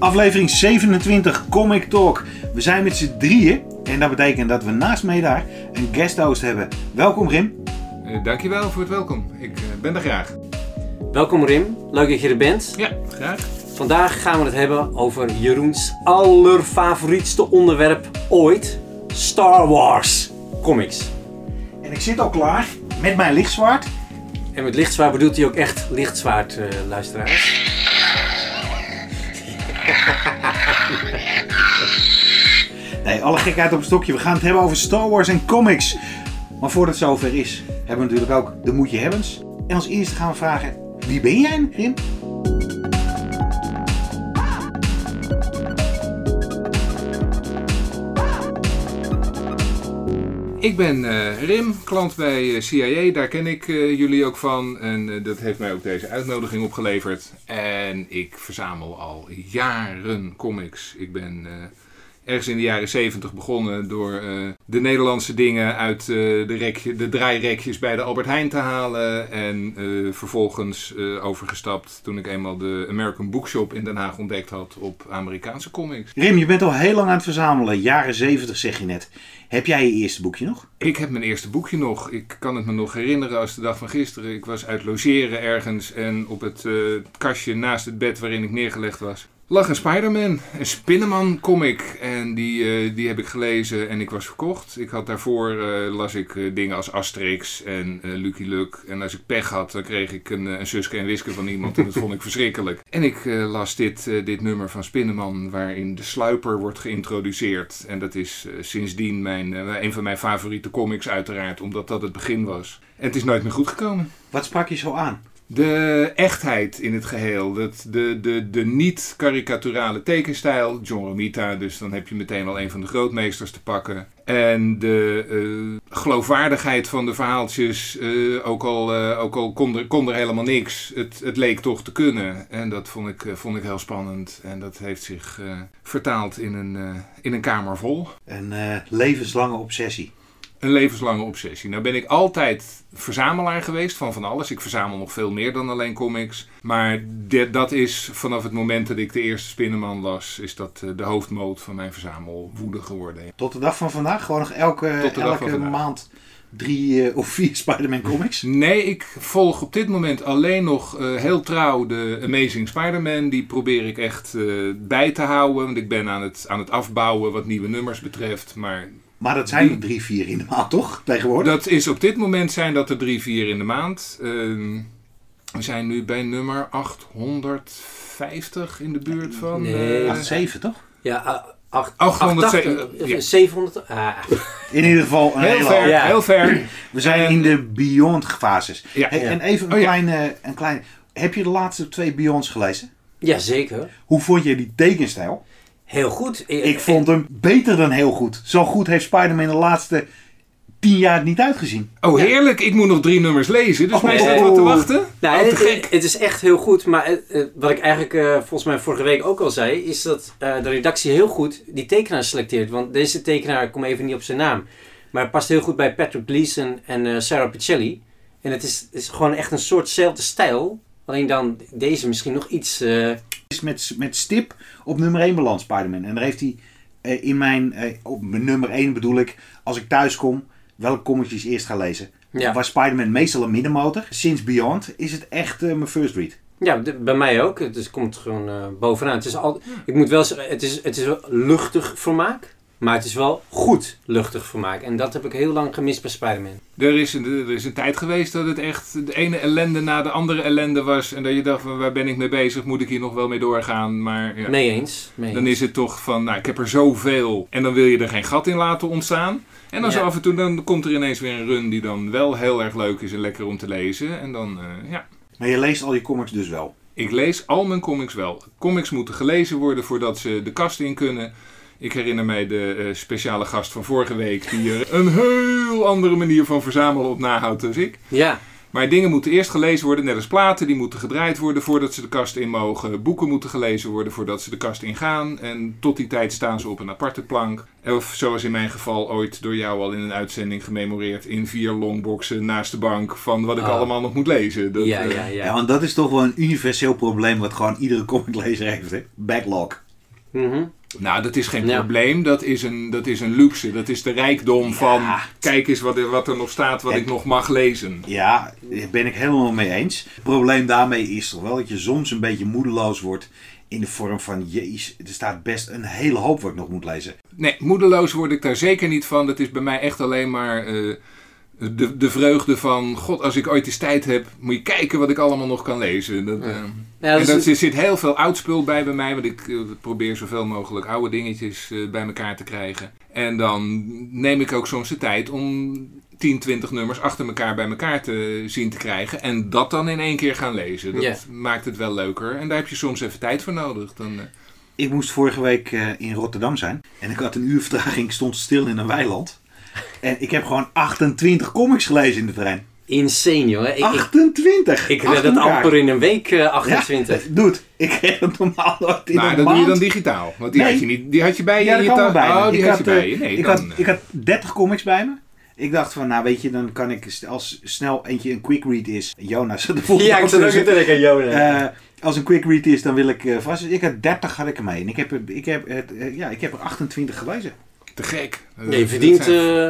Aflevering 27 Comic Talk. We zijn met z'n drieën en dat betekent dat we naast mij daar een guest host hebben. Welkom Rim. Uh, dankjewel voor het welkom. Ik uh, ben er graag. Welkom Rim, leuk dat je er bent. Ja, graag. Vandaag gaan we het hebben over Jeroens allerfavorietste onderwerp ooit. Star Wars comics. En ik zit al klaar met mijn lichtzwaard. En met lichtzwaard bedoelt hij ook echt lichtzwaard, uh, luisteraars. Nee, alle gekheid op een stokje. We gaan het hebben over Star Wars en comics. Maar voordat het zover is, hebben we natuurlijk ook de Moetje Hebbens. En als eerste gaan we vragen, wie ben jij, Rim? Ik ben uh, Rim, klant bij uh, CIA, daar ken ik uh, jullie ook van. En dat heeft mij ook deze uitnodiging opgeleverd. En ik verzamel al jaren comics. Ik ben ergens in de jaren 70 begonnen door uh, de Nederlandse dingen uit uh, de, rekje, de draairekjes bij de Albert Heijn te halen. En uh, vervolgens overgestapt toen ik eenmaal de American Bookshop in Den Haag ontdekt had op Amerikaanse comics. Rim, je bent al heel lang aan het verzamelen. Jaren 70 zeg je net. Heb jij je eerste boekje nog? Ik heb mijn eerste boekje nog. Ik kan het me nog herinneren als de dag van gisteren. Ik was uit logeren ergens en op het kastje naast het bed waarin ik neergelegd was lag een Spider-Man, een Spinneman comic. En die, uh, die heb ik gelezen en ik was verkocht. Ik had daarvoor, uh, las ik uh, dingen als Asterix en Lucky Luke. En als ik pech had, dan kreeg ik een, een Suske en Wiske van iemand. En dat vond ik verschrikkelijk. En ik las dit, dit nummer van Spinneman, waarin de sluiper wordt geïntroduceerd. En dat is sindsdien mijn, een van mijn favoriete comics uiteraard, omdat dat het begin was. En het is nooit meer goed gekomen. Wat sprak je zo aan? De echtheid in het geheel. Dat, de de, de niet-karikaturale tekenstijl. John Romita, dus dan heb je meteen al een van de grootmeesters te pakken. En de uh, geloofwaardigheid van de verhaaltjes. Uh, ook al, uh, ook al kon, er, kon er helemaal niks. Het, het leek toch te kunnen. En dat vond ik, vond ik heel spannend. En dat heeft zich vertaald in een, in een kamer vol. Een levenslange obsessie een levenslange obsessie. Nou ben ik altijd verzamelaar geweest van van alles. Ik verzamel nog veel meer dan alleen comics. Maar dat is vanaf het moment dat ik de eerste Spinnenman las, is dat eh, de hoofdmoot van mijn verzamelwoede geworden. Tot de dag van vandaag? Gewoon nog elke, elke maand drie uh, of vier Spider-Man comics? Nee, ik volg op dit moment alleen nog uh, heel trouw de Amazing Spider-Man. Die probeer ik echt uh, bij te houden. Want ik ben aan het, aan het afbouwen wat nieuwe nummers betreft. Maar maar dat zijn er drie, vier in de maand, toch? Tegenwoordig? Dat is op dit moment zijn dat er drie, vier in de maand. Uh, we zijn nu bij nummer 850 in de buurt van. Nee. Uh, 7, toch? Ja, 8, 880, ja. 700. Ah. In ieder geval een heel ver. Ja. Heel ver. We zijn in de Beyond fases. Ja. Hey, en even een, oh, kleine, een kleine. Heb je de laatste twee Beyonds gelezen? Jazeker. Hoe vond je die tekenstijl? Heel goed. Ik vond hem beter dan heel goed. Zo goed heeft Spider-Man de laatste tien jaar niet uitgezien. Oh, heerlijk. Ik moet nog drie nummers lezen. Dus oh. mij staat wat te wachten. Nou, oh, het, het, is echt heel goed. Maar uh, wat ik eigenlijk uh, volgens mij vorige week ook al zei... is dat uh, de redactie heel goed die tekenaar selecteert. Want deze tekenaar, ik kom even niet op zijn naam... maar het past heel goed bij Patrick Gleason en Sarah Pichelli. En het is, is gewoon echt een soortzelfde stijl... Alleen dan deze misschien nog iets... Is met, met stip op nummer 1 beland, Spider-Man. En daar heeft hij uh, in mijn... Uh, op mijn nummer 1 bedoel ik, als ik thuis kom, welke comicjes eerst ga lezen. Ja. Was Spider-Man meestal een middenmotor. Sinds Beyond is het echt mijn first read. Ja, de, bij mij ook. Het is, komt gewoon bovenaan. Het is al, ik moet wel zeggen, het is, het is luchtig vermaak. Maar het is wel goed luchtig vermaak. En dat heb ik heel lang gemist bij Spider-Man. Er is, een, er is een tijd geweest dat het echt de ene ellende na de andere ellende was. En dat je dacht, van, waar ben ik mee bezig? Moet ik hier nog wel mee doorgaan? Maar ja, mee eens. Mee dan is het toch van, nou, ik heb er zoveel. En dan wil je er geen gat in laten ontstaan. En dan zo af en toe dan komt er ineens weer een run die dan wel heel erg leuk is en lekker om te lezen. En dan, uh, ja. Maar je leest al je comics dus wel? Ik lees al mijn comics wel. Comics moeten gelezen worden voordat ze de kast in kunnen. Ik herinner mij de uh, speciale gast van vorige week, die er een heel andere manier van verzamelen op nahoudt dan ik. Ja. Maar dingen moeten eerst gelezen worden, net als platen. Die moeten gedraaid worden voordat ze de kast in mogen. Boeken moeten gelezen worden voordat ze de kast ingaan. En tot die tijd staan ze op een aparte plank. Of zoals in mijn geval ooit door jou al in een uitzending gememoreerd. In vier longboxen naast de bank van wat ik oh. allemaal nog moet lezen. Dat, ja, ja, ja. ja, want dat is toch wel een universeel probleem wat gewoon iedere comiclezer heeft. Hè? Backlog. Mhm. Nou, dat is geen Ja. probleem. Dat is, een, dat is een luxe. Dat is de rijkdom van... Kijk eens wat, er- wat er nog staat, wat En- ik nog mag lezen. Ja, daar ben ik helemaal mee eens. Het probleem daarmee is toch wel dat je soms een beetje moedeloos wordt in de vorm van, jeez, er staat best een hele hoop wat ik nog moet lezen. Nee, moedeloos word ik daar zeker niet van. Dat is bij mij echt alleen maar eh, de, de vreugde van... God, als ik ooit eens tijd heb, moet je kijken wat ik allemaal nog kan lezen. Dat, eh, Ja, en dat dat is- er zit heel veel oud spul bij bij mij. Want ik eh, probeer zoveel mogelijk oude dingetjes eh, bij elkaar te krijgen. En dan neem ik ook soms de tijd om 10, 20 nummers achter elkaar bij elkaar te zien te krijgen. En dat dan in één keer gaan lezen. Dat Ja. maakt het wel leuker. En daar heb je soms even tijd voor nodig. Dan, eh, Ik moest vorige week eh, in Rotterdam zijn en ik had een uur vertraging, ik stond stil in een weiland. En ik heb gewoon 28 comics gelezen in de trein. insane, joh. Ik, ik, 28! ik Achter red het amper in een week, eh, 28. Ja, doe ik red het normaal nooit in maar een dat doe je dan digitaal. Want die, Nee. had, je niet, die had je bij je Ja, dat je kan bij. Oh, die ik had, je bij eh, je. Nee, ik, dan, had, ik had 30 comics bij me. Ik dacht van, nou weet je, dan kan ik als snel eentje een quick read is. Jonas, de volgende Ja, ik zat ook denken aan Jonas. Eh, als een quick read is, dan wil ik eh, vast. Ik had 30 had ik ermee. En ik heb, ik heb, eh, ja, ik heb er 28 gelezen. Te gek. Nee, je verdient eh,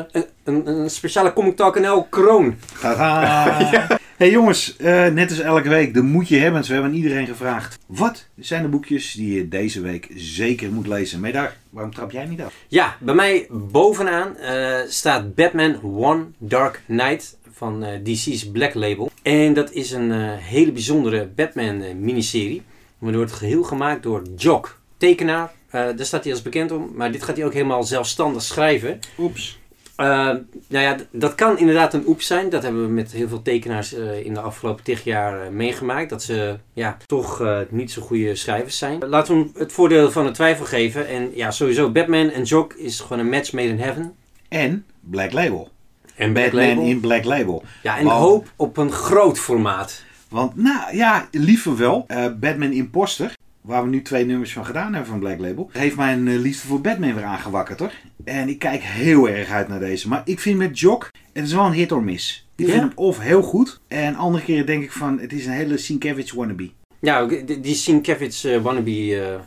een, een, speciale Comic Talk NL kroon. Tadaa. Hey jongens, eh, net als elke week, de moet je hebben. We hebben aan iedereen gevraagd. Wat zijn de boekjes die je deze week zeker moet lezen? Meedar, waarom trap jij niet af? Ja, bij mij bovenaan eh, staat Batman One Dark Knight van eh, DC's Black Label. En dat is een eh, hele bijzondere Batman miniserie. Maar wordt geheel gemaakt door Jock, tekenaar. Eh, daar staat hij als bekend om. Maar dit gaat hij ook helemaal zelfstandig schrijven. Oeps. Eh, nou ja, dat kan inderdaad een oep zijn. Dat hebben we met heel veel tekenaars eh, in de afgelopen tig jaar meegemaakt. Dat ze ja, toch niet zo goede schrijvers zijn. Laten we hem het voordeel van de twijfel geven. En ja, sowieso Batman en Jock is gewoon een match made in heaven. En Black Label. En Black Batman Label. in Black Label. Ja, en Want- hoop op een groot formaat. Want, nou ja, liever wel. Batman Imposter, waar we nu twee nummers van gedaan hebben van Black Label, heeft mijn eh, liefde voor Batman weer aangewakkerd hoor. En ik kijk heel erg uit naar deze. Maar ik vind met Jock, het is wel een hit or miss. Ik Ja? vind hem of heel goed, en andere keren denk ik van, het is een hele Sienkiewicz wannabe. Ja, die, Sienkiewicz eh, wannabe, eh,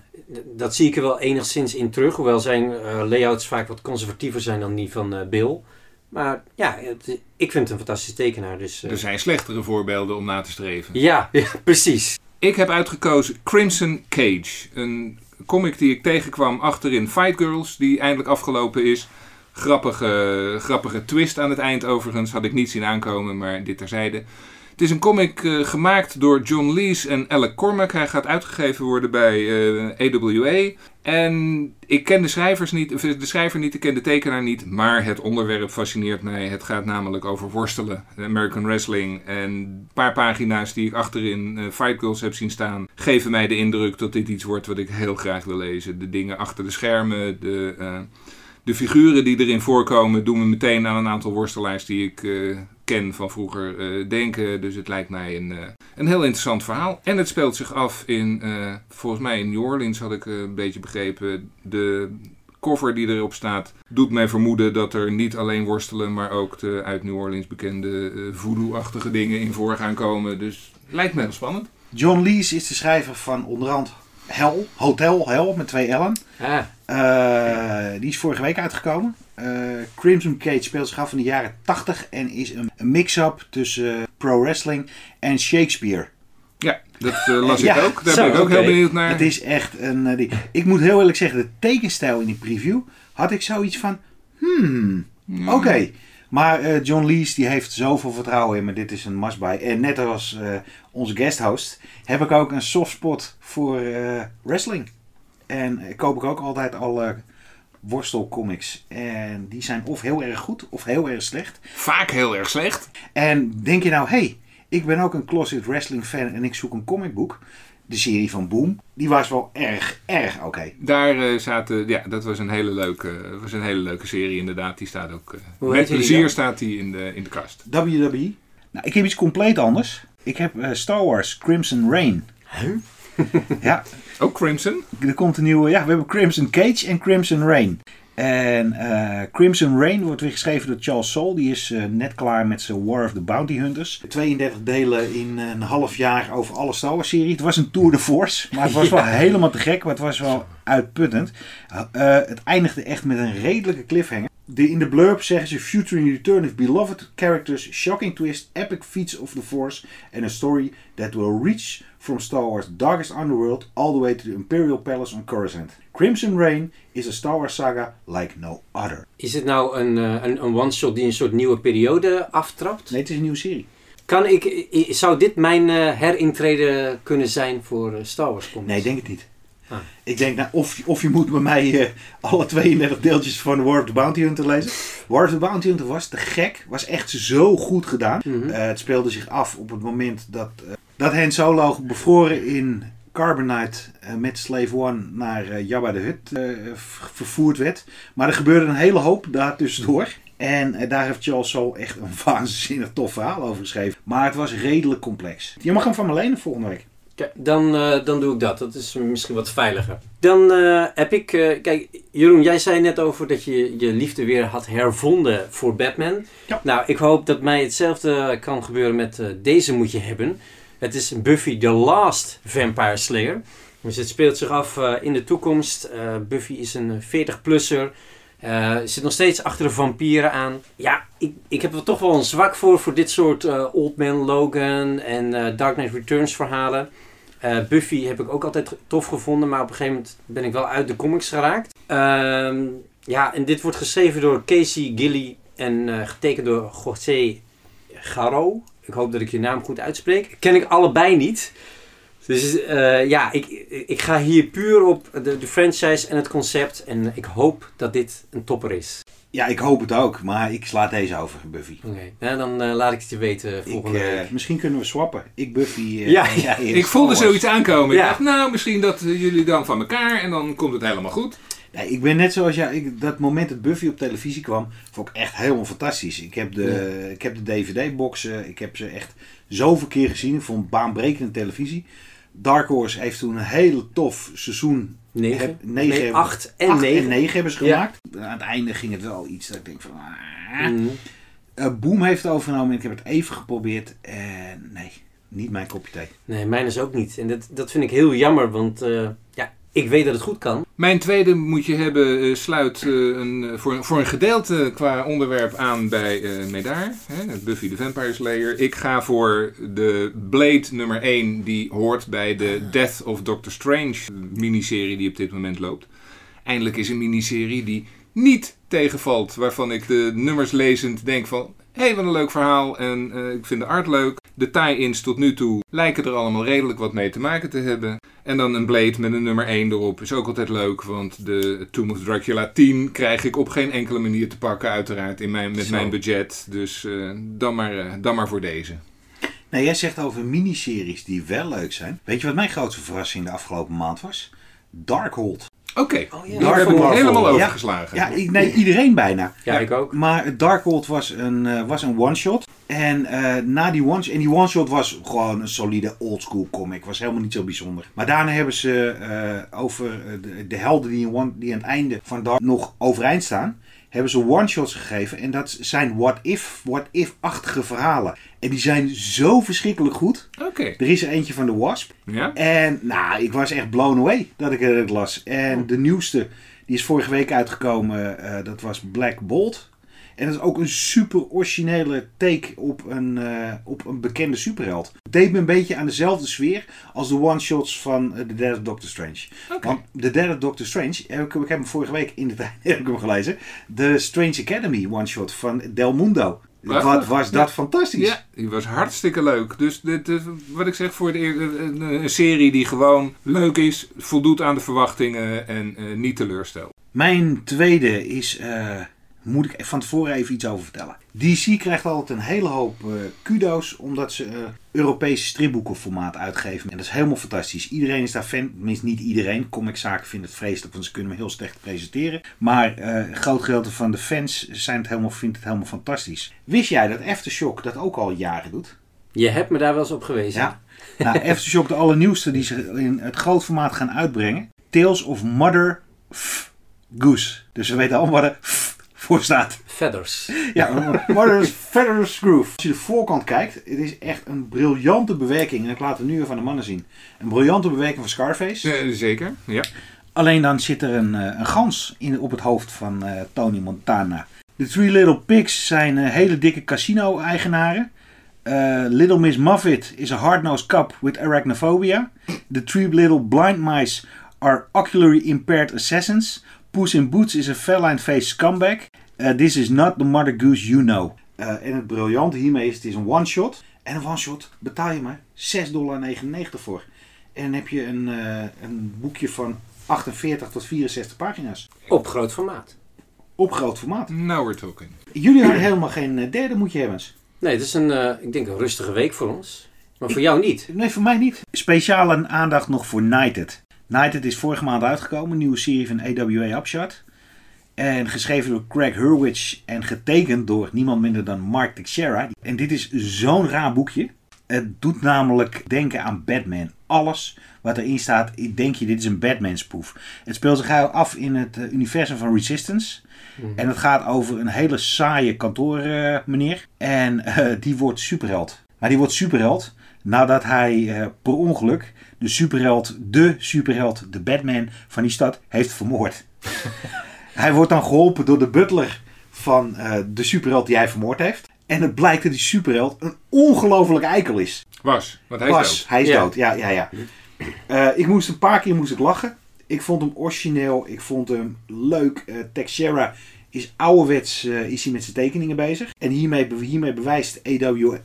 dat zie ik er wel enigszins in terug. Hoewel zijn eh, layouts vaak wat conservatiever zijn dan die van eh, Bill. Maar ja, het- ik vind het een fantastische tekenaar. Dus, eh, Er zijn slechtere voorbeelden om na te streven. ja, ja, precies. Ik heb uitgekozen Crimson Cage. Een comic die ik tegenkwam achterin Fight Girls, die eindelijk afgelopen is. Grappige, grappige twist aan het eind overigens. Had ik niet zien aankomen, maar dit terzijde. Is een comic eh, gemaakt door John Lees en Alec Cormack. Hij gaat uitgegeven worden bij eh, AWA. En ik ken de, schrijvers niet, of de schrijver niet, ik ken de tekenaar niet. Maar het onderwerp fascineert mij. Het gaat namelijk over worstelen, American Wrestling. En een paar pagina's die ik achterin eh, Fight Girls heb zien staan... geven mij de indruk dat dit iets wordt wat ik heel graag wil lezen. De dingen achter de schermen, de... eh, de figuren die erin voorkomen doen me meteen aan een aantal worstelaars die ik eh, ken van vroeger eh, denken. Dus het lijkt mij een, eh, een heel interessant verhaal. En het speelt zich af in, eh, volgens mij in New Orleans had ik een beetje begrepen. De cover die erop staat doet mij vermoeden dat er niet alleen worstelen, maar ook de uit New Orleans bekende eh voodoo-achtige dingen in voor gaan komen. Dus lijkt me heel spannend. John Lees is de schrijver van onderhand Hell, Hotel Hell met twee L'en. Ah, Eh, die is vorige week uitgekomen. Eh, Crimson Cage speelt zich af in de jaren 80 en is een, een mix-up tussen eh, pro wrestling en Shakespeare. Ja, dat eh, las Ja, ik ook. Daar zo, ben ik ook heel benieuwd naar. Het is echt een. die. Ik moet heel eerlijk zeggen, de tekenstijl in die preview had ik zoiets van. Hmm, Ja. oké. Maar John Lees die heeft zoveel vertrouwen in me. Dit is een must buy. En net als onze guesthost heb ik ook een soft spot voor wrestling. En koop ik ook altijd alle worstelcomics. En die zijn of heel erg goed of heel erg slecht. Vaak heel erg slecht. En denk je nou, hé, hey, ik ben ook een closet wrestling fan en ik zoek een comicboek. De serie van Boom, die was wel erg, erg oké. Daar eh, zaten, ja, dat was een hele leuke, was een hele leuke serie inderdaad. Die staat ook, eh, met die plezier staat die in de, in de kast. WWE. Nou, ik heb iets compleet anders. Ik heb eh, Star Wars Crimson Reign. ja, Ook Crimson. er komt een nieuwe. Ja, we hebben Crimson Cage en Crimson Reign. En uh, Crimson Rain wordt weer geschreven door Charles Soule. Die is uh, net klaar met zijn War of the Bounty Hunters. 32 delen in een half jaar over alle Star Wars serie. Het was een tour de force. Maar het was wel helemaal te gek. Maar het was wel uitputtend. Uh, het eindigde echt met een redelijke cliffhanger. De, in de blurb zeggen ze Future Return of Beloved Characters, Shocking Twist, Epic Feats of the Force and a story that will reach from Star Wars' darkest underworld all the way to the Imperial Palace on Coruscant. Crimson Rain is a Star Wars saga like no other. Is het nou een, een, een one-shot die een soort nieuwe periode aftrapt? Nee, het is een nieuwe serie. Kan ik, zou dit mijn uh, herintreden kunnen zijn voor Star Wars comics? Nee, ik denk het niet. Ah. Ik denk, nou, of, of je moet bij mij uh, alle 32 deeltjes van War of the Bounty Hunter lezen. War of the Bounty Hunter was te gek. Was echt zo goed gedaan. Mm -hmm. uh, het speelde zich af op het moment dat, uh, dat Han Solo bevroren in Carbonite met Slave One naar Jabba de Hut vervoerd werd. Maar er gebeurde een hele hoop daar tussendoor. En daar heeft Charles Soule echt een waanzinnig tof verhaal over geschreven. Maar het was redelijk complex. Je mag hem van me lenen volgende week. Dan, uh, dan doe ik dat. Dat is misschien wat veiliger. Dan uh, heb ik... Uh, kijk, Jeroen, jij zei net over dat je je liefde weer had hervonden voor Batman. Ja. Nou, ik hoop dat mij hetzelfde kan gebeuren met deze moet je hebben. Het is Buffy the Last Vampire Slayer. Dus het speelt zich af in de toekomst. Buffy is een 40-plusser. Uh, zit nog steeds achter de vampieren aan. Ja, ik, ik heb er toch wel een zwak voor, voor dit soort uh, Old Man Logan en uh, Dark Knight Returns verhalen. Buffy heb ik ook altijd tof gevonden, maar op een gegeven moment ben ik wel uit de comics geraakt. Ehm, ja, en dit wordt geschreven door Casey Gilly en getekend door José Garo. Ik hoop dat ik je naam goed uitspreek. Ken ik allebei niet. Dus uh, ja, ik, ik ga hier puur op de, de franchise en het concept. En ik hoop dat dit een topper is. Ja, ik hoop het ook. Maar ik sla deze over, Buffy. Oké, okay. dan uh, laat ik het je weten volgende ik, uh, week. Misschien kunnen we swappen. Ik Buffy. ja, ja ik voelde zoiets aankomen. Ja. Ik dacht, nou, misschien dat jullie dan van elkaar en dan komt het helemaal goed. Nee, ik ben net zoals jij. Ja, dat moment dat Buffy op televisie kwam, vond ik echt helemaal fantastisch. Ik heb de, ik heb de DVD-boxen. Ik heb ze echt zoveel keer gezien. Ik vond baanbrekende televisie. Dark Horse heeft toen een hele tof seizoen. 9, 9 8 en 9. en 9 hebben ze gemaakt. Ja. Aan het einde ging het wel iets dat ik denk van. Ah. Mm. Uh, Boom heeft het overgenomen en ik heb het even geprobeerd. En nee, niet mijn kopje thee. Nee, mijn is ook niet. En dat, dat vind ik heel jammer, want uh, ja, ik weet dat het goed kan. Mijn tweede moet je hebben uh, sluit uh, een, voor, voor een gedeelte qua onderwerp aan bij uh, Medar. Hè, Buffy the Vampire Slayer. Ik ga voor de Blade nummer 1 die hoort bij de Death of Doctor Strange miniserie die op dit moment loopt. Eindelijk is een miniserie die niet tegenvalt. Waarvan ik de nummers lezend denk van... Hé, hey, wat een leuk verhaal en ik vind de art leuk. De tie-ins tot nu toe lijken er allemaal redelijk wat mee te maken te hebben. En dan een Blade met een nummer 1 erop is ook altijd leuk. Want de Tomb of Dracula 10 krijg ik op geen enkele manier te pakken, uiteraard, in mijn, met Zo. mijn budget. Dus uh, dan, maar, uh, dan maar voor deze. Nou, jij zegt over miniseries die wel leuk zijn. Weet je wat mijn grootste verrassing de afgelopen maand was? Darkhold. Oké, okay. oh, ja. daar heb ik helemaal overgeslagen. Ja, ja, nee, iedereen bijna. Ja, ik ook. Maar Darkhold was een, uh, was een one-shot. En uh, na die one en die one-shot was gewoon een solide oldschool comic. Was helemaal niet zo bijzonder. Maar daarna hebben ze uh, over de, de, helden die, in one, die aan het einde van Dark nog overeind staan hebben ze one-shots gegeven. En dat zijn what-if, what-if-achtige verhalen. En die zijn zo verschrikkelijk goed. Oké. Okay. Er is er eentje van de Wasp. Ja. En nou, ik was echt blown away dat ik het las. En oh. de nieuwste, die is vorige week uitgekomen. Uh, dat was Black Bolt. En dat is ook een super originele take op een, uh, op een bekende superheld. Het deed me een beetje aan dezelfde sfeer als de one-shots van The Dead of Doctor Strange. Okay. Want Dead of Doctor Strange, heb ik, ik heb hem vorige week in de tijd heb ik hem gelezen. De Strange Academy one-shot van Del Mundo. Wat, was dat ja. fantastisch. Ja, die was hartstikke leuk. Dus dit, wat ik zeg, voor de, een, een, serie die gewoon leuk is, voldoet aan de verwachtingen en uh, niet teleurstelt. Mijn tweede is moet ik van tevoren even iets over vertellen. DC krijgt altijd een hele hoop uh, kudo's omdat ze uh, Europese stripboekenformaat uitgeven. En dat is helemaal fantastisch. Iedereen is daar fan, tenminste niet iedereen. Comiczaken vinden het vreselijk, want ze kunnen me heel slecht presenteren. Maar uh, een groot gedeelte van de fans zijn het helemaal, vindt het helemaal fantastisch. Wist jij dat Aftershock dat ook al jaren doet? Je hebt me daar wel eens op gewezen. Ja. Nou, Aftershock, de allernieuwste die ze in het groot formaat gaan uitbrengen. Tales of Mother... F Goose. Dus we weten allemaal de voor staat. Feathers. Ja, Mother's Feathers Groove. Als je de voorkant kijkt, het is echt een briljante bewerking. En ik laat het nu even aan de mannen zien. Een briljante bewerking van Scarface. Zeker, ja. Alleen dan zit er een, eh, een gans in, op het hoofd van uh, Tony Montana. De Three Little Pigs zijn uh, hele dikke casino-eigenaren. Little Miss Muffet is a hard-nosed cop with arachnophobia. The Three Little Blind Mice are ocularly impaired assassins. Puss in Boots is a feline-faced scumbag. this is not the Mother Goose you know. en het briljante hiermee is, het is een one-shot. En een one-shot betaal je maar 6,99 dollar voor. En dan heb je een, een boekje van 48 tot 64 pagina's. Op groot formaat. Op groot formaat. Now we're talking. Jullie hadden helemaal geen eh, derde moetje hebben. Nee, het is een, uh, ik denk een rustige week voor ons. Maar voor jou niet. Nee, voor mij niet. Speciale aandacht nog voor Knighted. Knighted is vorige maand uitgekomen. Een nieuwe serie van AWA Upshot. En geschreven door Craig Hurwitz en getekend door niemand minder dan Mark Teixeira. En dit is zo'n raar boekje. Het doet namelijk denken aan Batman. Alles wat erin staat, denk je dit is een Batman spoof. Het speelt zich af in het eh, universum van Resistance. Mhm. En het gaat over een hele saaie kantoormeneer. en uh, die wordt superheld. Maar die wordt superheld nadat hij uh, per ongeluk de superheld, de superheld, de Batman van die stad heeft vermoord. hij wordt dan geholpen door de butler van de superheld die hij vermoord heeft. En het blijkt dat die superheld een ongelofelijke eikel is. Was, want hij is Was, dood. hij is dood, ja, ja, ja. Uh, ik moest een paar keer moest ik lachen. Ik vond hem origineel, ik vond hem leuk. Uh, Texera is ouderwets uh, is hij met zijn tekeningen bezig. En hiermee, hiermee bewijst AWA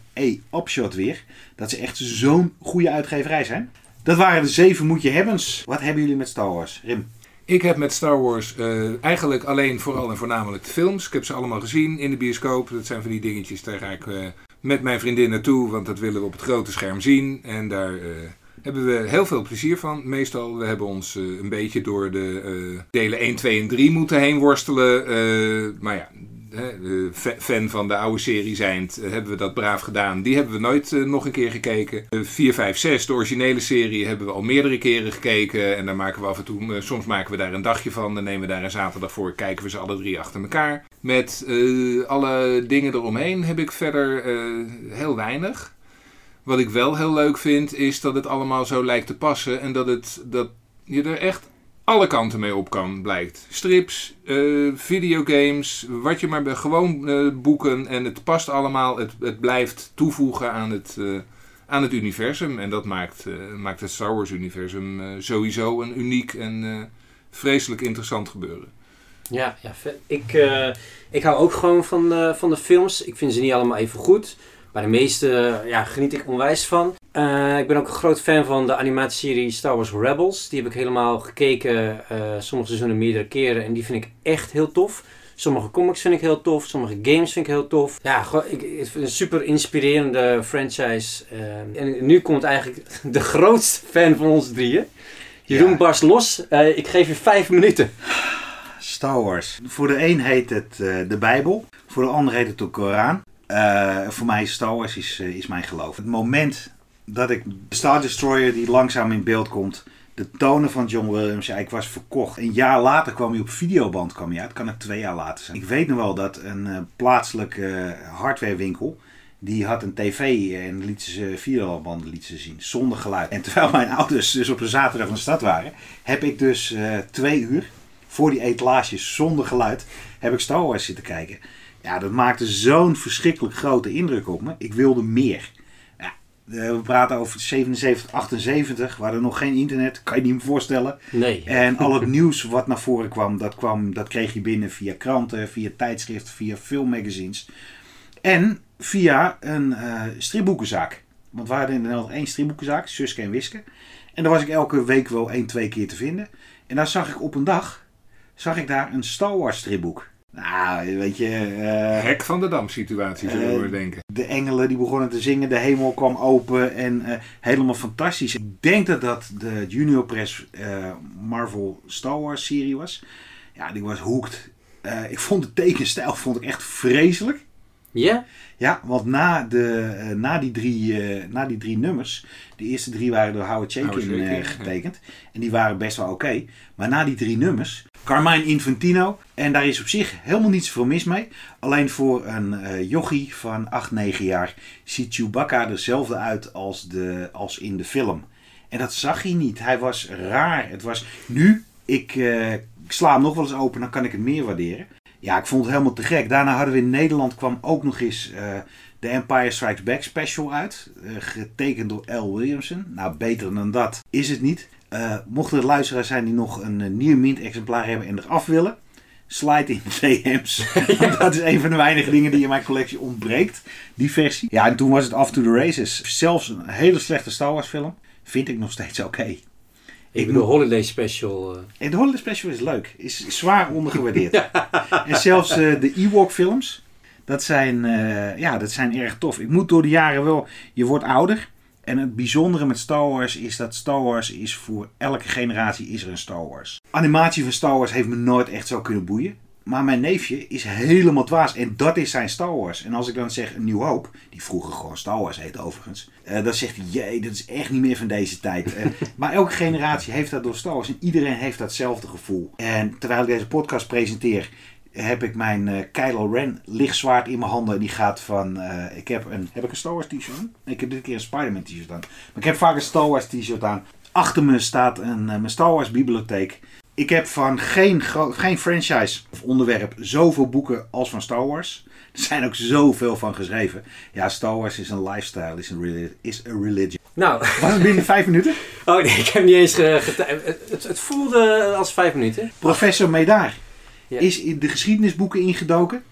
Upshot weer dat ze echt zo'n goede uitgeverij zijn. Dat waren de zeven moet je hebbens. Wat hebben jullie met Star Wars, Rim? Ik heb met Star Wars uh, eigenlijk alleen vooral en voornamelijk de films. Ik heb ze allemaal gezien in de bioscoop. Dat zijn van die dingetjes, daar ga ik uh, met mijn vriendin naartoe, want dat willen we op het grote scherm zien. En daar uh, hebben we heel veel plezier van. Meestal, we hebben ons een beetje door de delen 1, 2 en 3 moeten heen worstelen. maar ja, fan van de oude serie zijn, eh, hebben we dat braaf gedaan. Die hebben we nooit eh, nog een keer gekeken. 4, 5, 6, de originele serie, hebben we al meerdere keren gekeken. En daar maken we af en toe, eh, soms maken we daar een dagje van. Dan nemen we daar een zaterdag voor, kijken we ze alle drie achter elkaar. Met alle dingen eromheen heb ik verder heel weinig. Wat ik wel heel leuk vind, is dat het allemaal zo lijkt te passen. En dat, het, dat je er echt alle kanten mee op kan, blijkt. Strips, uh, videogames, wat je maar gewoon uh, boeken. En het past allemaal. Het, het blijft toevoegen aan het, uh, aan het universum. En dat maakt, maakt het Star Wars universum sowieso een uniek en vreselijk interessant gebeuren. Ja, ja ik, ik hou ook gewoon van, van de films. Ik vind ze niet allemaal even goed. Maar de meeste ja, geniet ik onwijs van. Uh, ik ben ook een groot fan van de animatieserie Star Wars Rebels. Die heb ik helemaal gekeken, uh, sommige seizoenen meerdere keren. En die vind ik echt heel tof. Sommige comics vind ik heel tof, sommige games vind ik heel tof. Ja, ik, het een super inspirerende franchise. Uh, en nu komt eigenlijk de grootste fan van ons drieën. Jeroen ja. barst los. ik geef je vijf minuten. Star Wars. Voor de een heet het de Bijbel. Voor de ander heet het de Koran. voor mij is Star Wars is, is mijn geloof. Het moment dat ik Star Destroyer die langzaam in beeld komt. De tonen van John Williams, ja, ik was verkocht. Een jaar later kwam hij op videoband kwam hij uit. Kan het twee jaar later zijn. Ik weet nog wel dat een uh, plaatselijke hardwarewinkel... Die had een tv en liet ze videobanden liet ze zien, zonder geluid. En terwijl mijn ouders dus op een zaterdag in de stad waren, heb ik dus uh, twee uur voor die etalages zonder geluid, heb ik Star Wars zitten kijken. Ja, dat maakte zo'n verschrikkelijk grote indruk op me. Ik wilde meer. Eh, we praten over 77, 78. We hadden nog geen internet, kan je niet meer voorstellen. Nee. En al het nieuws wat naar voren kwam, dat, kwam, dat kreeg je binnen via kranten, via tijdschriften, via filmmagazines. En via een uh, stripboekenzaak. Want we hadden in Nederland één stripboekenzaak, Suske en Wiske. En daar was ik elke week wel één, twee keer te vinden. En daar zag ik op een dag, zag ik daar een Star Wars stripboek. Nou, weet je... Uh, Hek van de Dam situatie, zullen uh, we denken. De engelen die begonnen te zingen, de hemel kwam open en uh, helemaal fantastisch. Ik denk dat dat de Junior Press Marvel Star Wars serie was. Ja, die was hooked. ik vond de tekenstijl vond ik echt vreselijk. Ja? Ja, want na, de, na, die drie, na die drie nummers, de eerste drie waren door Howard Chaykin getekend. En die waren best wel oké. Maar na die drie nummers Carmine Infantino. En daar is op zich helemaal niet zoveel mis mee. Alleen voor een uh, jochie van 8, 9 jaar ziet Chewbacca dezelfde uit als, de, als in de film. En dat zag hij niet. Hij was raar. Het was nu, ik, uh, ik sla hem nog wel eens open, dan kan ik het meer waarderen. Ja, ik vond het helemaal te gek. Daarna hadden we in Nederland kwam ook nog eens uh, de Empire Strikes Back special uit. Getekend door L. Williamson. Nou, beter dan dat is het niet. Uh, mochten er luisteraars zijn die nog een uh, nieuw mint exemplaar hebben en eraf willen, slide in DM's. ja. dat is een van de weinige dingen die in mijn collectie ontbreekt. Die versie. Ja, en toen was het Off to the Races. Zelfs een hele slechte Star Wars film. Vind ik nog steeds oké. Okay. Ik bedoel, de Holiday Special. Uh... En de Holiday Special is leuk. Is zwaar ondergewaardeerd. ja. En zelfs uh, de Ewok films. Dat zijn, uh, ja, dat zijn erg tof. Ik moet door de jaren wel... Je wordt ouder. En het bijzondere met Star Wars is dat Star Wars is voor elke generatie is er een Star Wars. Animatie van Star Wars heeft me nooit echt zo kunnen boeien. Maar mijn neefje is helemaal dwaas. En dat is zijn Star Wars. En als ik dan zeg een New Hope, die vroeger gewoon Star Wars heet overigens. Uh, dan zegt hij, jee, dat is echt niet meer van deze tijd. Uh, maar elke generatie heeft dat door Star Wars. En iedereen heeft datzelfde gevoel. En terwijl ik deze podcast presenteer, heb ik mijn uh, Kylo Ren lichtzwaard in mijn handen. En die gaat van, uh, ik heb een, heb ik een Star Wars t-shirt aan? Ik heb dit keer een Spider-Man t-shirt aan. Maar ik heb vaak een Star Wars t-shirt aan. Achter me staat een, uh, mijn Star Wars bibliotheek. Ik heb van geen, geen franchise of onderwerp zoveel boeken als van Star Wars. Er zijn ook zoveel van geschreven. Ja, Star Wars is een lifestyle, is een, is religion. Nou. Was het binnen vijf minuten? Oh nee, ik heb niet eens het, het, voelde als vijf minuten. Professor Medaar ja. is in de geschiedenisboeken ingedoken.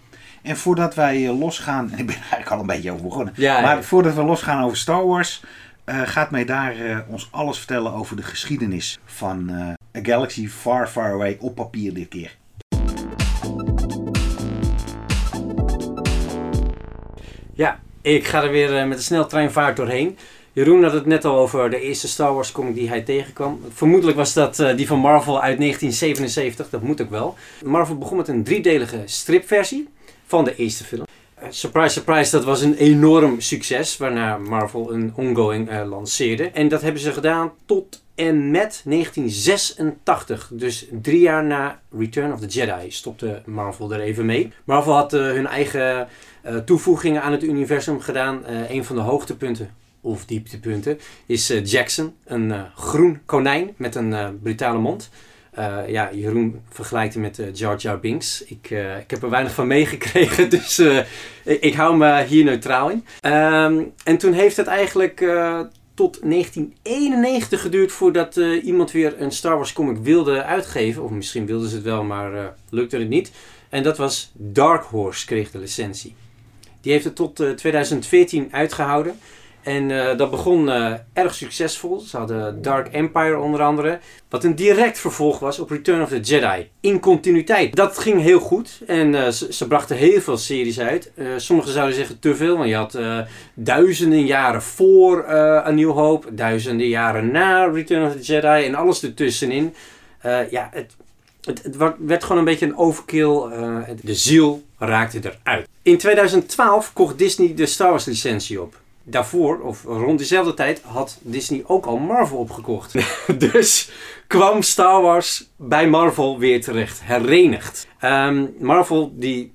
En voordat wij losgaan, en ik ben er eigenlijk al een beetje over begonnen. Ja, maar voordat we losgaan over Star Wars, uh, gaat mij daar uh, ons alles vertellen over de geschiedenis van uh, A Galaxy Far Far Away op papier dit keer. Ja, ik ga er weer met een sneltreinvaart doorheen. Jeroen had het net al over de eerste Star Wars comic die hij tegenkwam. Vermoedelijk was dat uh, die van Marvel uit 1977, dat moet ook wel. Marvel begon met een driedelige stripversie van de eerste film. Uh, surprise, surprise, dat was een enorm succes, waarna Marvel een ongoing uh, lanceerde. En dat hebben ze gedaan tot en met 1986. Dus drie jaar na Return of the Jedi stopte Marvel er even mee. Marvel had hun eigen toevoegingen aan het universum gedaan. een van de hoogtepunten of dieptepunten, is uh, Jackson. Een uh, groen konijn met een uh, brutale mond. ja, Jeroen vergelijkt hem met Jar Jar Binks. Ik, ik heb er weinig van meegekregen, dus ik, ik, hou me hier neutraal in. Um, en toen heeft het eigenlijk tot 1991 geduurd voordat iemand weer een Star Wars comic wilde uitgeven. Of misschien wilden ze het wel, maar lukte het niet. En dat was Dark Horse kreeg de licentie. Die heeft het tot 2014 uitgehouden. En uh, dat begon uh, erg succesvol. Ze hadden Dark Empire onder andere. Wat een direct vervolg was op Return of the Jedi. In continuïteit. Dat ging heel goed. En ze, ze, brachten heel veel series uit. sommigen zouden zeggen te veel. Want je had duizenden jaren voor A New Hope. Duizenden jaren na Return of the Jedi. En alles ertussenin. ja, het, het, het, werd gewoon een beetje een overkill. de ziel raakte eruit. In 2012 kocht Disney de Star Wars licentie op daarvoor, of rond dezelfde tijd, had Disney ook al Marvel opgekocht. dus kwam Star Wars bij Marvel weer terecht, herenigd. Um, Marvel die,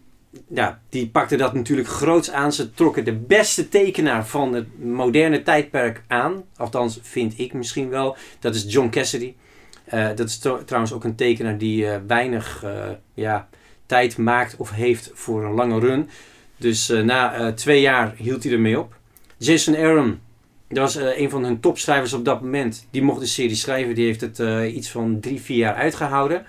ja, die pakte dat natuurlijk groots aan. Ze trokken de beste tekenaar van het moderne tijdperk aan. Althans, vind ik misschien wel. Dat is John Cassidy. Uh, dat is trouwens ook een tekenaar die uh, weinig uh, ja, tijd maakt of heeft voor een lange run. Dus na twee jaar hield hij ermee op. Jason Aaron, dat was uh, een van hun topschrijvers op dat moment. Die mocht de serie schrijven. Die heeft het uh, iets van drie, vier jaar uitgehouden.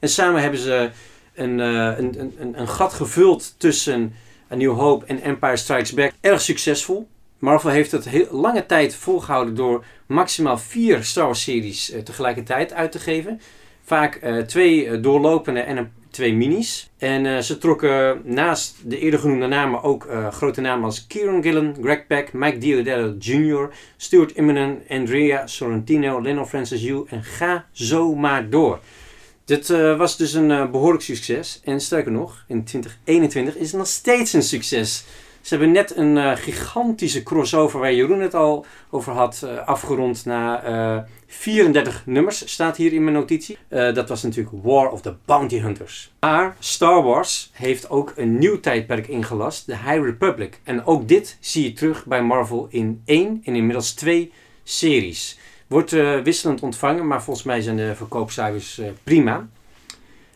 En samen hebben ze een, uh, een, een, een gat gevuld tussen A New Hope en Empire Strikes Back. Erg succesvol. Marvel heeft het heel lange tijd volgehouden door maximaal vier Star Wars series tegelijkertijd uit te geven. Vaak twee doorlopende en een twee minis. En uh, ze trokken naast de eerder genoemde namen ook uh, grote namen als Kieran Gillen, Greg Peck, Mike Diodato Jr., Stuart Immonen, Andrea Sorrentino, Leno Francis Yu en ga zo maar door. Dit uh, was dus een behoorlijk succes. En sterker nog, in 2021 is het nog steeds een succes. Ze hebben net een uh, gigantische crossover, waar Jeroen het al over had, uh, afgerond na uh, 34 nummers, staat hier in mijn notitie. dat was natuurlijk War of the Bounty Hunters. Maar Star Wars heeft ook een nieuw tijdperk ingelast, de High Republic. En ook dit zie je terug bij Marvel in één en inmiddels twee series. Wordt wisselend ontvangen, maar volgens mij zijn de verkoopcijfers prima.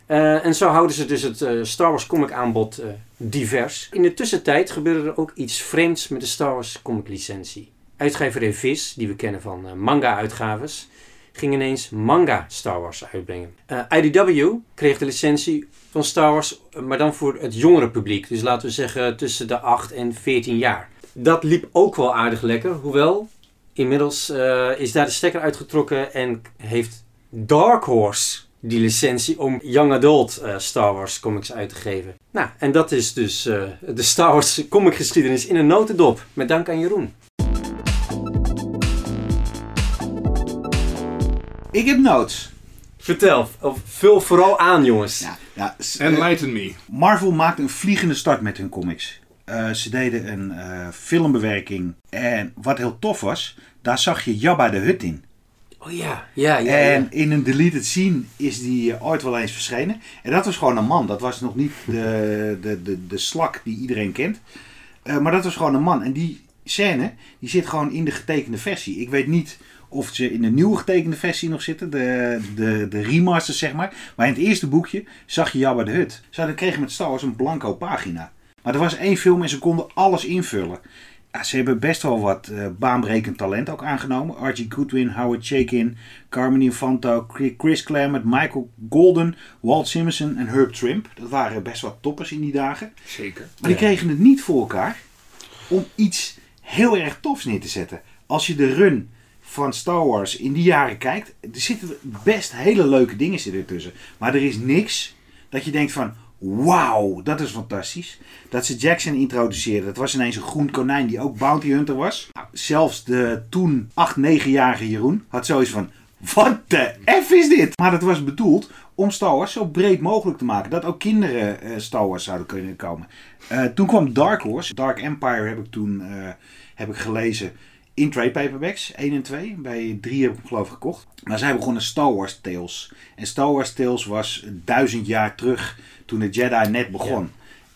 En zo houden ze dus het Star Wars comic aanbod divers. In de tussentijd gebeurde er ook iets vreemds met de Star Wars comic licentie. Uitgeverij Viz, die we kennen van manga uitgaves, ging ineens manga Star Wars uitbrengen. IDW kreeg de licentie van Star Wars, maar dan voor het jongere publiek. Dus laten we zeggen tussen de 8 en 14 jaar. Dat liep ook wel aardig lekker, hoewel inmiddels is daar de stekker uitgetrokken en heeft Dark Horse die licentie om young adult uh, Star Wars comics uit te geven. Nou, en dat is dus uh, de Star Wars comic geschiedenis in een notendop. Met dank aan Jeroen. Ik heb notes. Vertel, of vul vooral aan jongens. Ja, ja, Enlighten me. Marvel maakte een vliegende start met hun comics. Uh, ze deden een filmbewerking. En wat heel tof was, daar zag je Jabba de Hut in. Oh ja, ja, ja. En in een deleted scene is die eh, ooit wel eens verschenen. En dat was gewoon een man. Dat was nog niet de, de, de, de slak die iedereen kent. Uh, maar dat was gewoon een man. En die scène, die zit gewoon in de getekende versie. Ik weet niet of ze in de nieuwe getekende versie nog zitten. De, de, de remasters, zeg maar. Maar in het eerste boekje zag je Jabba de Hut. Ze kregen met Star Wars een blanco pagina. Maar er was één film en ze konden alles invullen ze hebben best wel wat uh, baanbrekend talent ook aangenomen. Archie Goodwin, Howard Chaykin, Carmen Infanto, Chris Claremont, Michael Golden, Walt Simonson en Herb Trimp. Dat waren best wat toppers in die dagen. Zeker. Maar die kregen het niet voor elkaar om iets heel erg tofs neer te zetten. Als je de run van Star Wars in die jaren kijkt, er zitten best hele leuke dingen zitten ertussen. Maar er is niks dat je denkt van, Wauw, dat is fantastisch. Dat ze Jackson introduceerden. Dat was ineens een groen konijn die ook bounty hunter was. Nou, zelfs de toen 8, 9-jarige Jeroen had zoiets van... Wat de F is dit? Maar dat was bedoeld om Star Wars zo breed mogelijk te maken. Dat ook kinderen uh, Star Wars zouden kunnen komen. Uh, toen kwam Dark Horse. Dark Empire heb ik toen uh, heb ik gelezen in trade paperbacks, 1 en 2. Bij 3 heb ik hem geloof ik gekocht. Maar zij begonnen Star Wars Tales. En Star Wars Tales was duizend jaar terug toen de Jedi net begon.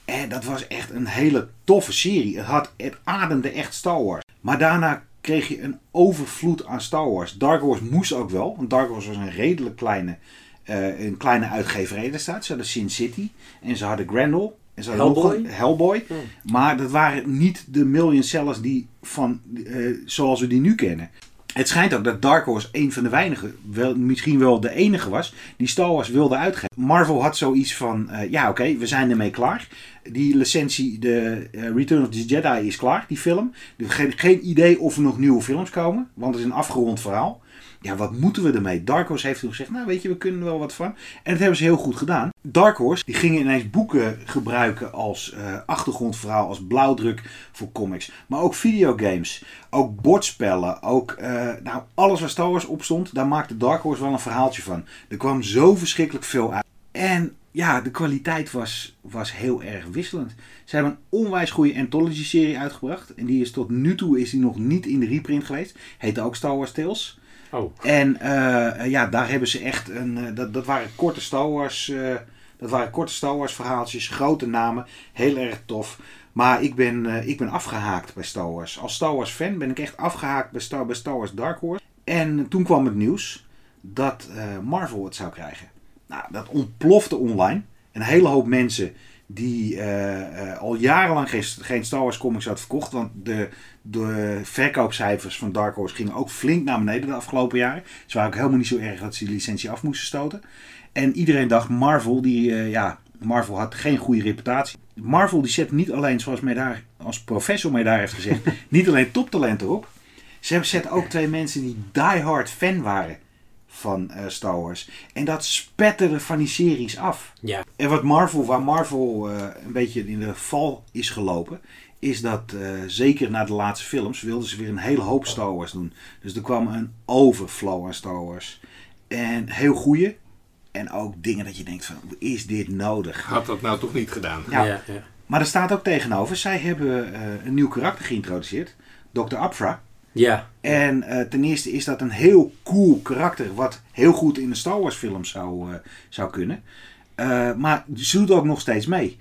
En dat was echt een hele toffe serie. Het, had, het ademde echt Star Wars. Maar daarna kreeg je een overvloed aan Star Wars. Dark Horse moest ook wel, want Dark Horse was een redelijk kleine, uh, een kleine uitgeverij. Daar staat. Ze hadden Sin City en ze hadden Grendel. Hellboy. Hellboy. Maar dat waren niet de million sellers die van, uh, zoals we die nu kennen. Het schijnt ook dat Dark Horse een van de weinigen, wel, misschien wel de enige was, die Star Wars wilde uitgeven. Marvel had zoiets van, uh, ja oké, we zijn ermee klaar. Die licentie, de uh, Return of the Jedi is klaar, die film. Geen, geen idee of er nog nieuwe films komen, want het is een afgerond verhaal ja, wat moeten we ermee? Dark Horse heeft toen gezegd, nou weet je, we kunnen wel wat van. En dat hebben ze heel goed gedaan. Dark Horse, die gingen ineens boeken gebruiken als uh, achtergrondverhaal, als blauwdruk voor comics. Maar ook videogames, ook bordspellen, ook uh, nou, alles waar Star Wars op stond, daar maakte Dark Horse wel een verhaaltje van. Er kwam zo verschrikkelijk veel uit. En ja, de kwaliteit was, was heel erg wisselend. Ze hebben een onwijs goede anthology-serie uitgebracht. En die is tot nu toe is die nog niet in de reprint geweest. Heette ook Star Wars Tales. Oh. En uh, ja, daar hebben ze echt een. Uh, dat, dat waren korte Star Wars. Uh, dat waren korte Star verhaaltjes, grote namen, heel erg tof. Maar ik ben, ik ben afgehaakt bij Star Wars. Als Star Wars fan ben ik echt afgehaakt bij Star, bij Star Wars Dark Horse. En toen kwam het nieuws dat Marvel het zou krijgen. Nou, dat ontplofte online. Een hele hoop mensen die uh, uh, al jarenlang geen, geen, Star Wars comics had verkocht. Want de, de verkoopcijfers van Dark Horse gingen ook flink naar beneden de afgelopen jaren. Ze waren ook helemaal niet zo erg dat ze die licentie af moesten stoten. En iedereen dacht Marvel, die, uh, ja, Marvel had geen goede reputatie. Marvel die zet niet alleen, zoals mij daar, als professor mij daar heeft gezegd, niet alleen toptalenten op. Ze zetten ook twee mensen die diehard fan waren van uh, Star Wars. En dat spetterde van die series af. Ja. En wat Marvel, waar Marvel uh, een beetje in de val is gelopen, is dat uh, zeker na de laatste films wilden ze weer een hele hoop Star Wars doen. Dus er kwam een overflow aan Star Wars. En heel goede. En ook dingen dat je denkt van, is dit nodig? Had dat nou toch niet gedaan? Ja. ja, Maar er staat ook tegenover, zij hebben uh, een nieuw karakter geïntroduceerd. Dr. Afra. Ja. En uh, ten eerste is dat een heel cool karakter, wat heel goed in een Star Wars film zou, uh, zou kunnen. maar ze doet ook nog steeds mee.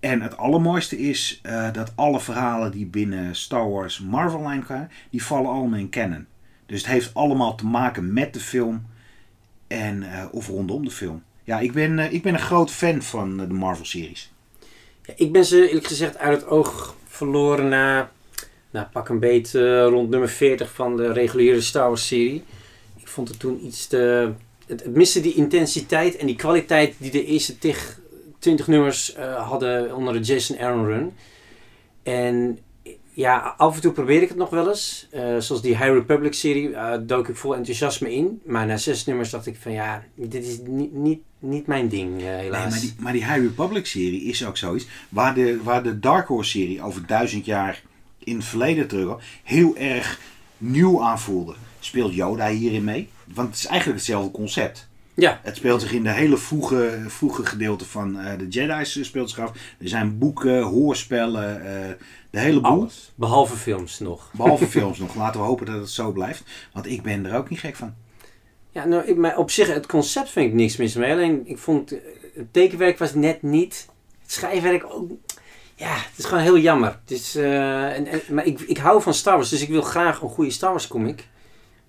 En het allermooiste is dat alle verhalen die binnen Star Wars Marvel line gaan, die vallen allemaal in canon. Dus het heeft allemaal te maken met de film en, of rondom de film. Ja, ik ben, ik ben een groot fan van de Marvel series. Ja, ik ben ze eerlijk gezegd uit het oog verloren na, na pak een beet uh, rond nummer 40 van de reguliere Star Wars serie. Ik vond het toen iets te... Het, het miste die intensiteit en die kwaliteit die de eerste tig, 20 nummers uh, hadden onder de Jason Aaron run. En ja, af en toe probeer ik het nog wel eens. Uh, zoals die High Republic serie uh, dook ik vol enthousiasme in. Maar na zes nummers dacht ik van ja, dit is niet, niet, niet mijn ding uh, helaas. Nee, maar die, maar die High Republic serie is ook zoiets. Waar de, waar de Dark Horse serie over duizend jaar in het verleden terug heel erg nieuw aanvoelde. Speelt Yoda hierin mee? Want het is eigenlijk hetzelfde concept. Ja. Het speelt zich in de hele vroege, vroege gedeelte van uh, de Jedi's speelt zich af. Er zijn boeken, hoorspellen, uh, de hele boel. Alles. Behalve films nog. Behalve films nog. Laten we hopen dat het zo blijft. Want ik ben er ook niet gek van. Ja, nou, ik, maar op zich, het concept vind ik niks mis mee. Alleen, ik vond, het tekenwerk was net niet. Het schrijfwerk ook. Ja, het is gewoon heel jammer. Het is, uh, en, en, maar ik, ik hou van Star Wars, dus ik wil graag een goede Star Wars comic.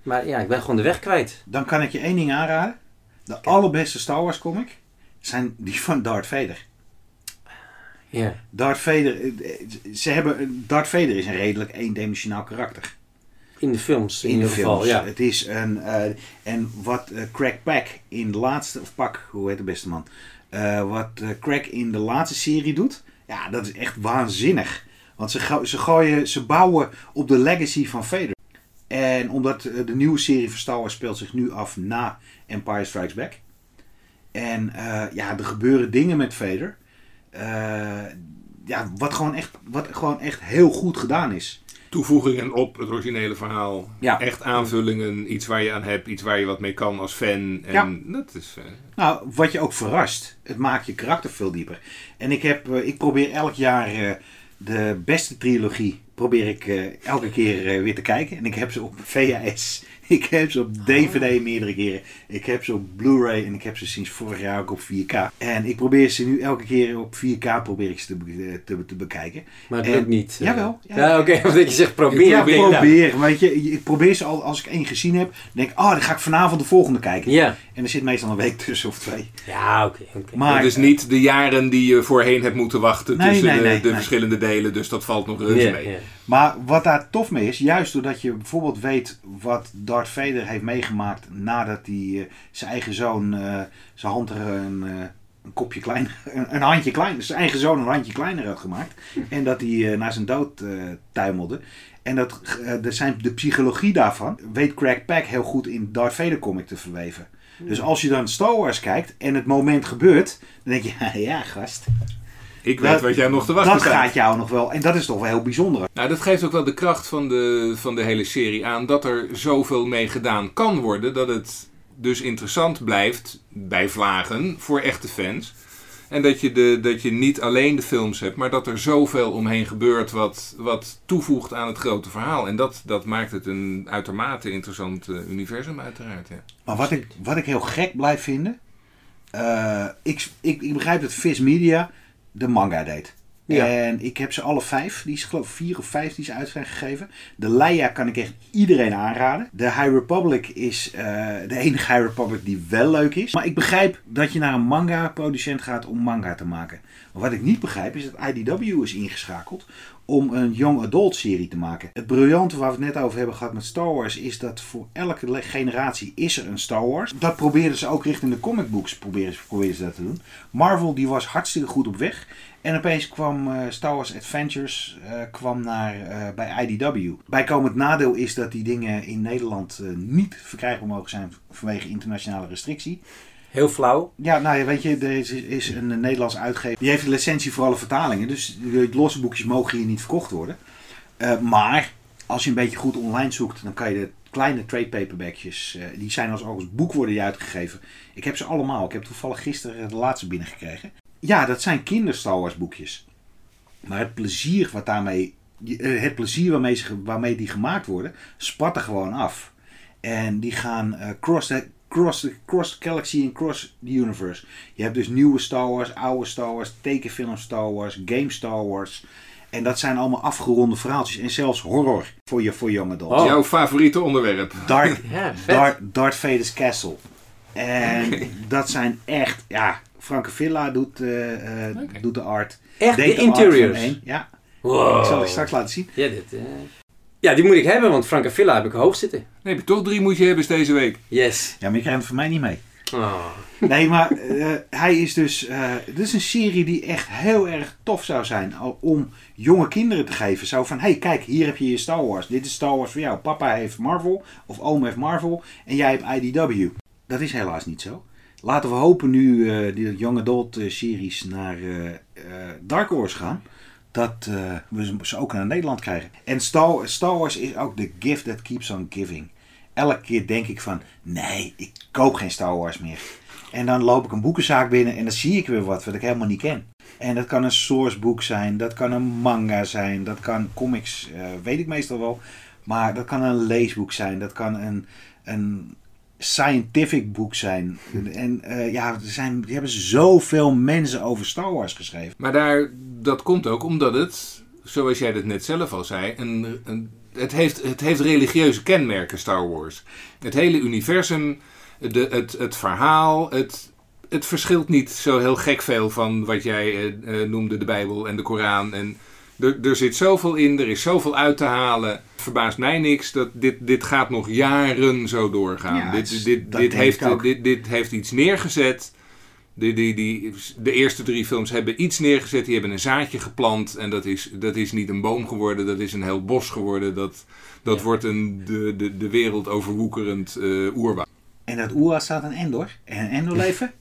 Maar ja, ik ben gewoon de weg kwijt. Dan kan ik je één ding aanraden. De allerbeste Star Wars comic zijn die van Darth Vader. Ja. Darth Vader, ze hebben, Darth Vader is een redelijk eendimensionaal karakter. In de films, in, in ieder de geval, films. ja. Het is een, uh, en wat uh, Craig Pack in de laatste, of Pak, hoe heet de beste man? Uh, wat Craig in de laatste serie doet, ja, dat is echt waanzinnig. Want ze, ze gooien, ze bouwen op de legacy van Vader. En omdat de nieuwe serie van speelt zich nu af na Empire Strikes Back. En ja, er gebeuren dingen met Vader. Uh, ja, wat gewoon, echt, wat gewoon echt heel goed gedaan is. Toevoegingen op het originele verhaal. Ja. Echt aanvullingen, iets waar je aan hebt, iets waar je wat mee kan als fan. En ja. dat is. Uh... Nou, wat je ook verrast, het maakt je karakter veel dieper. En ik, heb, uh, ik probeer elk jaar uh, de beste trilogie probeer ik elke keer weer te kijken. En ik heb ze op VHS ik heb ze op DVD meerdere keren. Ik heb ze op Blu-ray en ik heb ze sinds vorig jaar ook op 4K. En ik probeer ze nu elke keer op 4K probeer ik ze te, te, te bekijken. Maar het lukt niet. Uh, jawel. Ja, ja oké. Okay, omdat je zegt probeer. Ja, probeer. Weet je, ik probeer ze al, als ik één gezien heb, denk ik, oh, dan ga ik vanavond de volgende kijken. Ja. En er zit meestal een week tussen of twee. Ja, oké. Okay, okay. Maar dus niet de jaren die je voorheen hebt moeten wachten nee, tussen nee, de, nee, de nee. verschillende delen. Dus dat valt nog reuze mee. ja. Maar wat daar tof mee is, juist doordat je bijvoorbeeld weet wat Darth Vader heeft meegemaakt nadat hij uh, zijn eigen zoon, uh, zijn hand er een, uh, een kopje kleiner, een, een, handje kleiner, zijn eigen zoon een handje kleiner had gemaakt. En dat hij naar zijn dood tuimelde. En dat, de, zijn, de psychologie daarvan weet Craig Pack heel goed in Darth Vader comic te verweven. Dus als je dan Star Wars kijkt en het moment gebeurt, dan denk je, ja gast, ik weet dat, wat jij nog te wachten Dat staat. gaat jou nog wel. En dat is toch wel heel bijzonder. Nou, dat geeft ook wel de kracht van de, van de hele serie aan. Dat er zoveel mee gedaan kan worden. Dat het dus interessant blijft bij vlagen voor echte fans. En dat je, de, dat je niet alleen de films hebt, maar dat er zoveel omheen gebeurt wat, wat toevoegt aan het grote verhaal. En dat, dat maakt het een uitermate interessant uh, universum uiteraard. Ja. Maar wat ik, wat ik heel gek blijf vinden. Uh, ik, ik, ik begrijp dat Viz Media de manga deed. Ja. En ik heb ze alle vijf, die is geloof ik vier of vijf die ze uit zijn gegeven. De Leia kan ik echt iedereen aanraden. De High Republic is uh, de enige High Republic die wel leuk is. Maar ik begrijp dat je naar een manga producent gaat om manga te maken. Maar wat ik niet begrijp is dat IDW is ingeschakeld om een young adult serie te maken. Het briljante waar we het net over hebben gehad met Star Wars is dat voor elke generatie is er een Star Wars. Dat proberen ze ook richting de comic books proberen, ze dat te doen. Marvel die was hartstikke goed op weg. En opeens kwam uh, Star Wars Adventures uh, kwam naar, uh, bij IDW. Bijkomend nadeel is dat die dingen in Nederland niet verkrijgbaar mogen zijn vanwege internationale restrictie. Heel flauw. Ja, nou ja, weet je, er is, een Nederlands uitgever. Die heeft een licentie voor alle vertalingen. Dus de losse boekjes mogen hier niet verkocht worden. Uh, maar als je een beetje goed online zoekt, dan kan je de kleine trade paperbackjes, uh, die zijn als, als boek worden uitgegeven. Ik heb ze allemaal. Ik heb toevallig gisteren de laatste binnengekregen. Ja, dat zijn kinder Star Wars boekjes. Maar het plezier wat daarmee, eh, het plezier waarmee, ze, waarmee die gemaakt worden, spat er gewoon af. En die gaan uh, cross, cross, the, cross galaxy en cross the universe. Je hebt dus nieuwe Star Wars, oude Star Wars, tekenfilm Star Wars, game Star Wars. En dat zijn allemaal afgeronde verhaaltjes. En zelfs horror voor, je, voor jonge adults. Oh. Jouw favoriete onderwerp. Darth, ja, Darth, Darth Vader's Castle. En dat zijn echt, ja, Franke Villa doet, uh, uh, okay. doet de art. Echt, de, de interiors? Ja. Wow. Ik zal het straks laten zien. Ja, dit, uh... ja, die moet ik hebben, want Franke Villa heb ik hoog zitten. Nee, heb je toch drie moet je hebben deze week. Yes. Ja, maar je krijgt hem voor mij niet mee. Oh. Nee, maar uh, hij is dus. Uh, dit is een serie die echt heel erg tof zou zijn. Om jonge kinderen te geven. Zo van: hey, kijk, hier heb je je Star Wars. Dit is Star Wars voor jou. Papa heeft Marvel. Of oom heeft Marvel. En jij hebt IDW. Dat is helaas niet zo. Laten we hopen nu uh, die Young Adult series naar Dark Horse gaan. Dat we ze ook naar Nederland krijgen. En Star, Wars is ook the gift that keeps on giving elke keer denk ik van, nee, ik koop geen Star Wars meer. En dan loop ik een boekenzaak binnen en dan zie ik weer wat wat ik helemaal niet ken. En dat kan een sourceboek zijn, dat kan een manga zijn, dat kan comics, uh, weet ik meestal wel. Maar dat kan een leesboek zijn, dat kan een, een scientific boek zijn. En uh, ja, er, zijn, er hebben zoveel mensen over Star Wars geschreven. Maar daar, dat komt ook omdat het, zoals jij dat net zelf al zei, een, een het, heeft, het heeft religieuze kenmerken, Star Wars. Het hele universum, de, het, het verhaal, het, het verschilt niet zo heel gek veel van wat jij eh, eh, noemde, de Bijbel en de Koran. En er, er zit zoveel in, er is zoveel uit te halen. Verbaast mij niks dat dit, dit gaat nog jaren zo doorgaan. Ja, dit, dit, dit, heeft, dit, dit heeft iets neergezet die, die, die, de eerste drie films hebben iets neergezet, die hebben een zaadje geplant. En dat is, dat is niet een boom geworden, dat is een heel bos geworden. Dat, dat wordt een de, de, de wereld overwoekerend uh, oerwoud. En dat oerwoud staat een Endor. En Endor leven?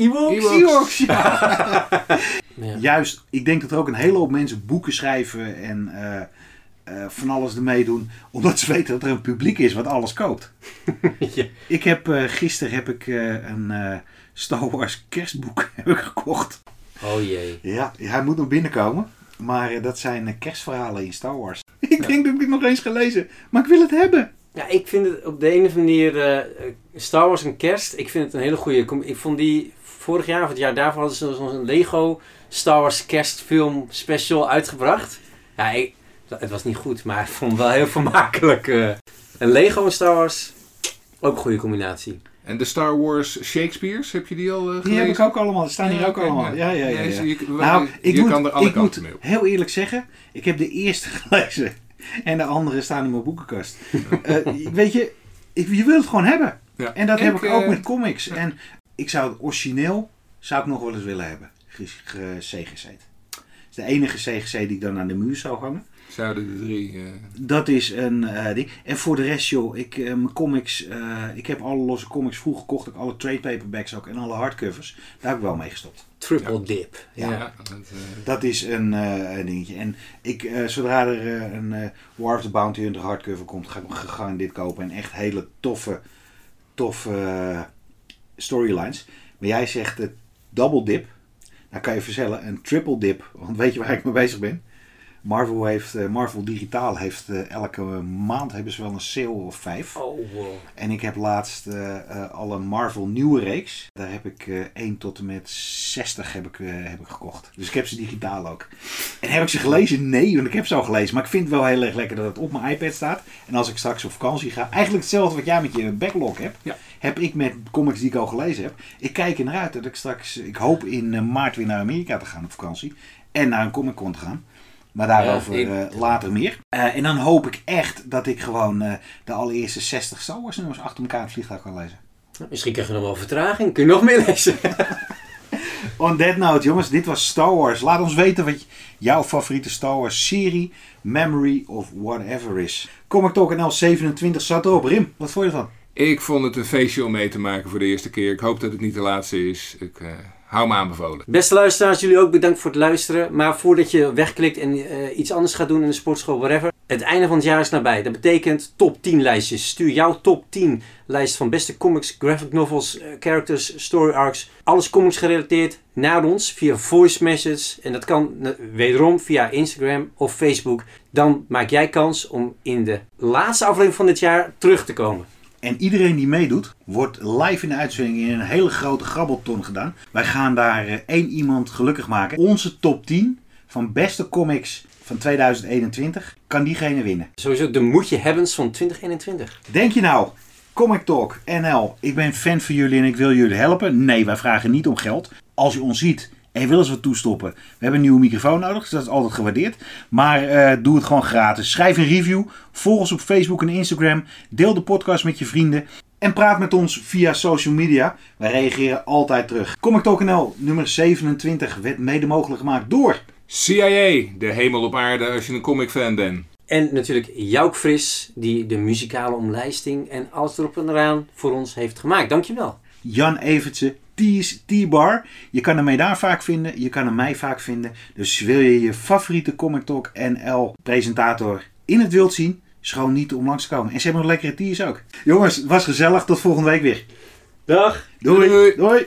Ewoks. Ewoks, ja. ja. Juist, ik denk dat er ook een hele hoop mensen boeken schrijven en uh, uh, van alles ermee doen. Omdat ze weten dat er een publiek is wat alles koopt. ja. Ik heb, gisteren heb ik een Star Wars kerstboek heb ik gekocht. Oh jee. Ja, hij moet nog binnenkomen. Maar uh, dat zijn uh, kerstverhalen in Star Wars. ik denk dat ik het nog eens gelezen. Maar ik wil het hebben. Ja, ik vind het op de een of andere manier... Uh, Star Wars en kerst, ik vind het een hele goede... Ik vond die vorig jaar of het jaar daarvoor hadden ze zo'n Lego Star Wars kerstfilm special uitgebracht. Ja, ik, het was niet goed, maar ik vond het wel heel vermakelijk. en Lego en Star Wars, ook een goede combinatie. En de Star Wars Shakespeare's, heb je die al uh, gelezen? Die heb ik ook allemaal, die staan hier ook allemaal. Ja, ja, ja. ja. Je, nou, ik je moet, kan er alle kanten mee op. heel eerlijk zeggen, ik heb de eerste gelezen. En de andere staan in mijn boekenkast. uh, weet je, ik, je wilt het gewoon hebben. Ja. En dat ik, heb ik ook uh, met comics. Ja. En ik zou het origineel, zou ik nog wel eens willen hebben. CGC. Dat is de enige CGC die ik dan aan de muur zou hangen. Zouden de drie. Uh... Dat is een uh, ding. En voor de rest, joh, ik, uh, mijn comics. ik heb alle losse comics vroeg gekocht. Ook alle trade paperbacks ook en alle hardcovers. Daar heb ik wel mee gestopt. Triple ja. dip. Ja, ja dat, dat, is een, een, dingetje. En ik, zodra er een War of the Bounty Hunter hardcover komt, ga ik gegaan dit kopen. En echt hele toffe, toffe storylines. Maar jij zegt double dip. Nou kan je verzellen een triple dip. Want weet je waar ik mee bezig ben? Marvel, heeft, uh, Marvel Digitaal heeft uh, elke maand hebben ze wel een sale of vijf. Oh, wow. En ik heb laatst uh, al een Marvel nieuwe reeks. Daar heb ik 1 tot en met 60 heb ik, heb ik gekocht. Dus ik heb ze digitaal ook. En heb ik ze gelezen? Nee, want ik heb ze al gelezen. Maar ik vind het wel heel erg lekker dat het op mijn iPad staat. En als ik straks op vakantie ga, eigenlijk hetzelfde wat jij met je backlog hebt. Ja. Heb ik met comics die ik al gelezen heb. Ik kijk er naar uit dat ik straks, ik hoop in maart weer naar Amerika te gaan op vakantie. En naar een Comic Con te gaan. Maar daarover ja, ik... uh, later meer. Uh, en dan hoop ik echt dat ik gewoon uh, de allereerste 60 Star Wars nummers achter elkaar het vliegtuig kan lezen. Misschien krijg je nog wel vertraging. Kun je nog meer lezen? On that note, jongens, dit was Star Wars. Laat ons weten wat jouw favoriete Star Wars serie, memory of whatever is. Comic Talk NL 27 zat erop. Rim, wat vond je ervan? Ik vond het een feestje om mee te maken voor de eerste keer. Ik hoop dat het niet de laatste is. Ik hou me aanbevolen. Beste luisteraars, jullie ook bedankt voor het luisteren. Maar voordat je wegklikt en uh, iets anders gaat doen in de sportschool, whatever. Het einde van het jaar is nabij. Dat betekent top 10 lijstjes. Stuur jouw top 10 lijst van beste comics, graphic novels, uh, characters, story arcs. Alles comics gerelateerd naar ons via voice messages. En dat kan uh, wederom via Instagram of Facebook. Dan maak jij kans om in de laatste aflevering van dit jaar terug te komen. En iedereen die meedoet, wordt live in de uitzending in een hele grote grabbelton gedaan. Wij gaan daar uh, één iemand gelukkig maken. Onze top 10 van beste comics van 2021 kan diegene winnen. Sowieso de moedje hebbens van 2021. Denk je nou, Comic Talk NL, ik ben fan van jullie en ik wil jullie helpen? Nee, wij vragen niet om geld. Als u ons ziet en je wil eens wat toestoppen. We hebben een nieuwe microfoon nodig, dus dat is altijd gewaardeerd. Maar uh, doe het gewoon gratis. Schrijf een review, volg ons op Facebook en Instagram. Deel de podcast met je vrienden. En praat met ons via social media. Wij reageren altijd terug. Comic Talk NL nummer 27 werd mede mogelijk gemaakt door... CIA, de hemel op aarde als je een comic fan bent. En natuurlijk Jouk Fris, die de muzikale omlijsting en alles erop en eraan voor ons heeft gemaakt. Dankjewel. Jan Evertse, T-Bar. Je kan hem mee daar vaak vinden, je kan hem mij vaak vinden. Dus wil je je favoriete Comic Talk NL presentator in het wild zien, schoon niet om langs te komen. En ze hebben nog lekkere teas ook. Jongens, het was gezellig. Tot volgende week weer. Dag. Doei. Doei. Doei.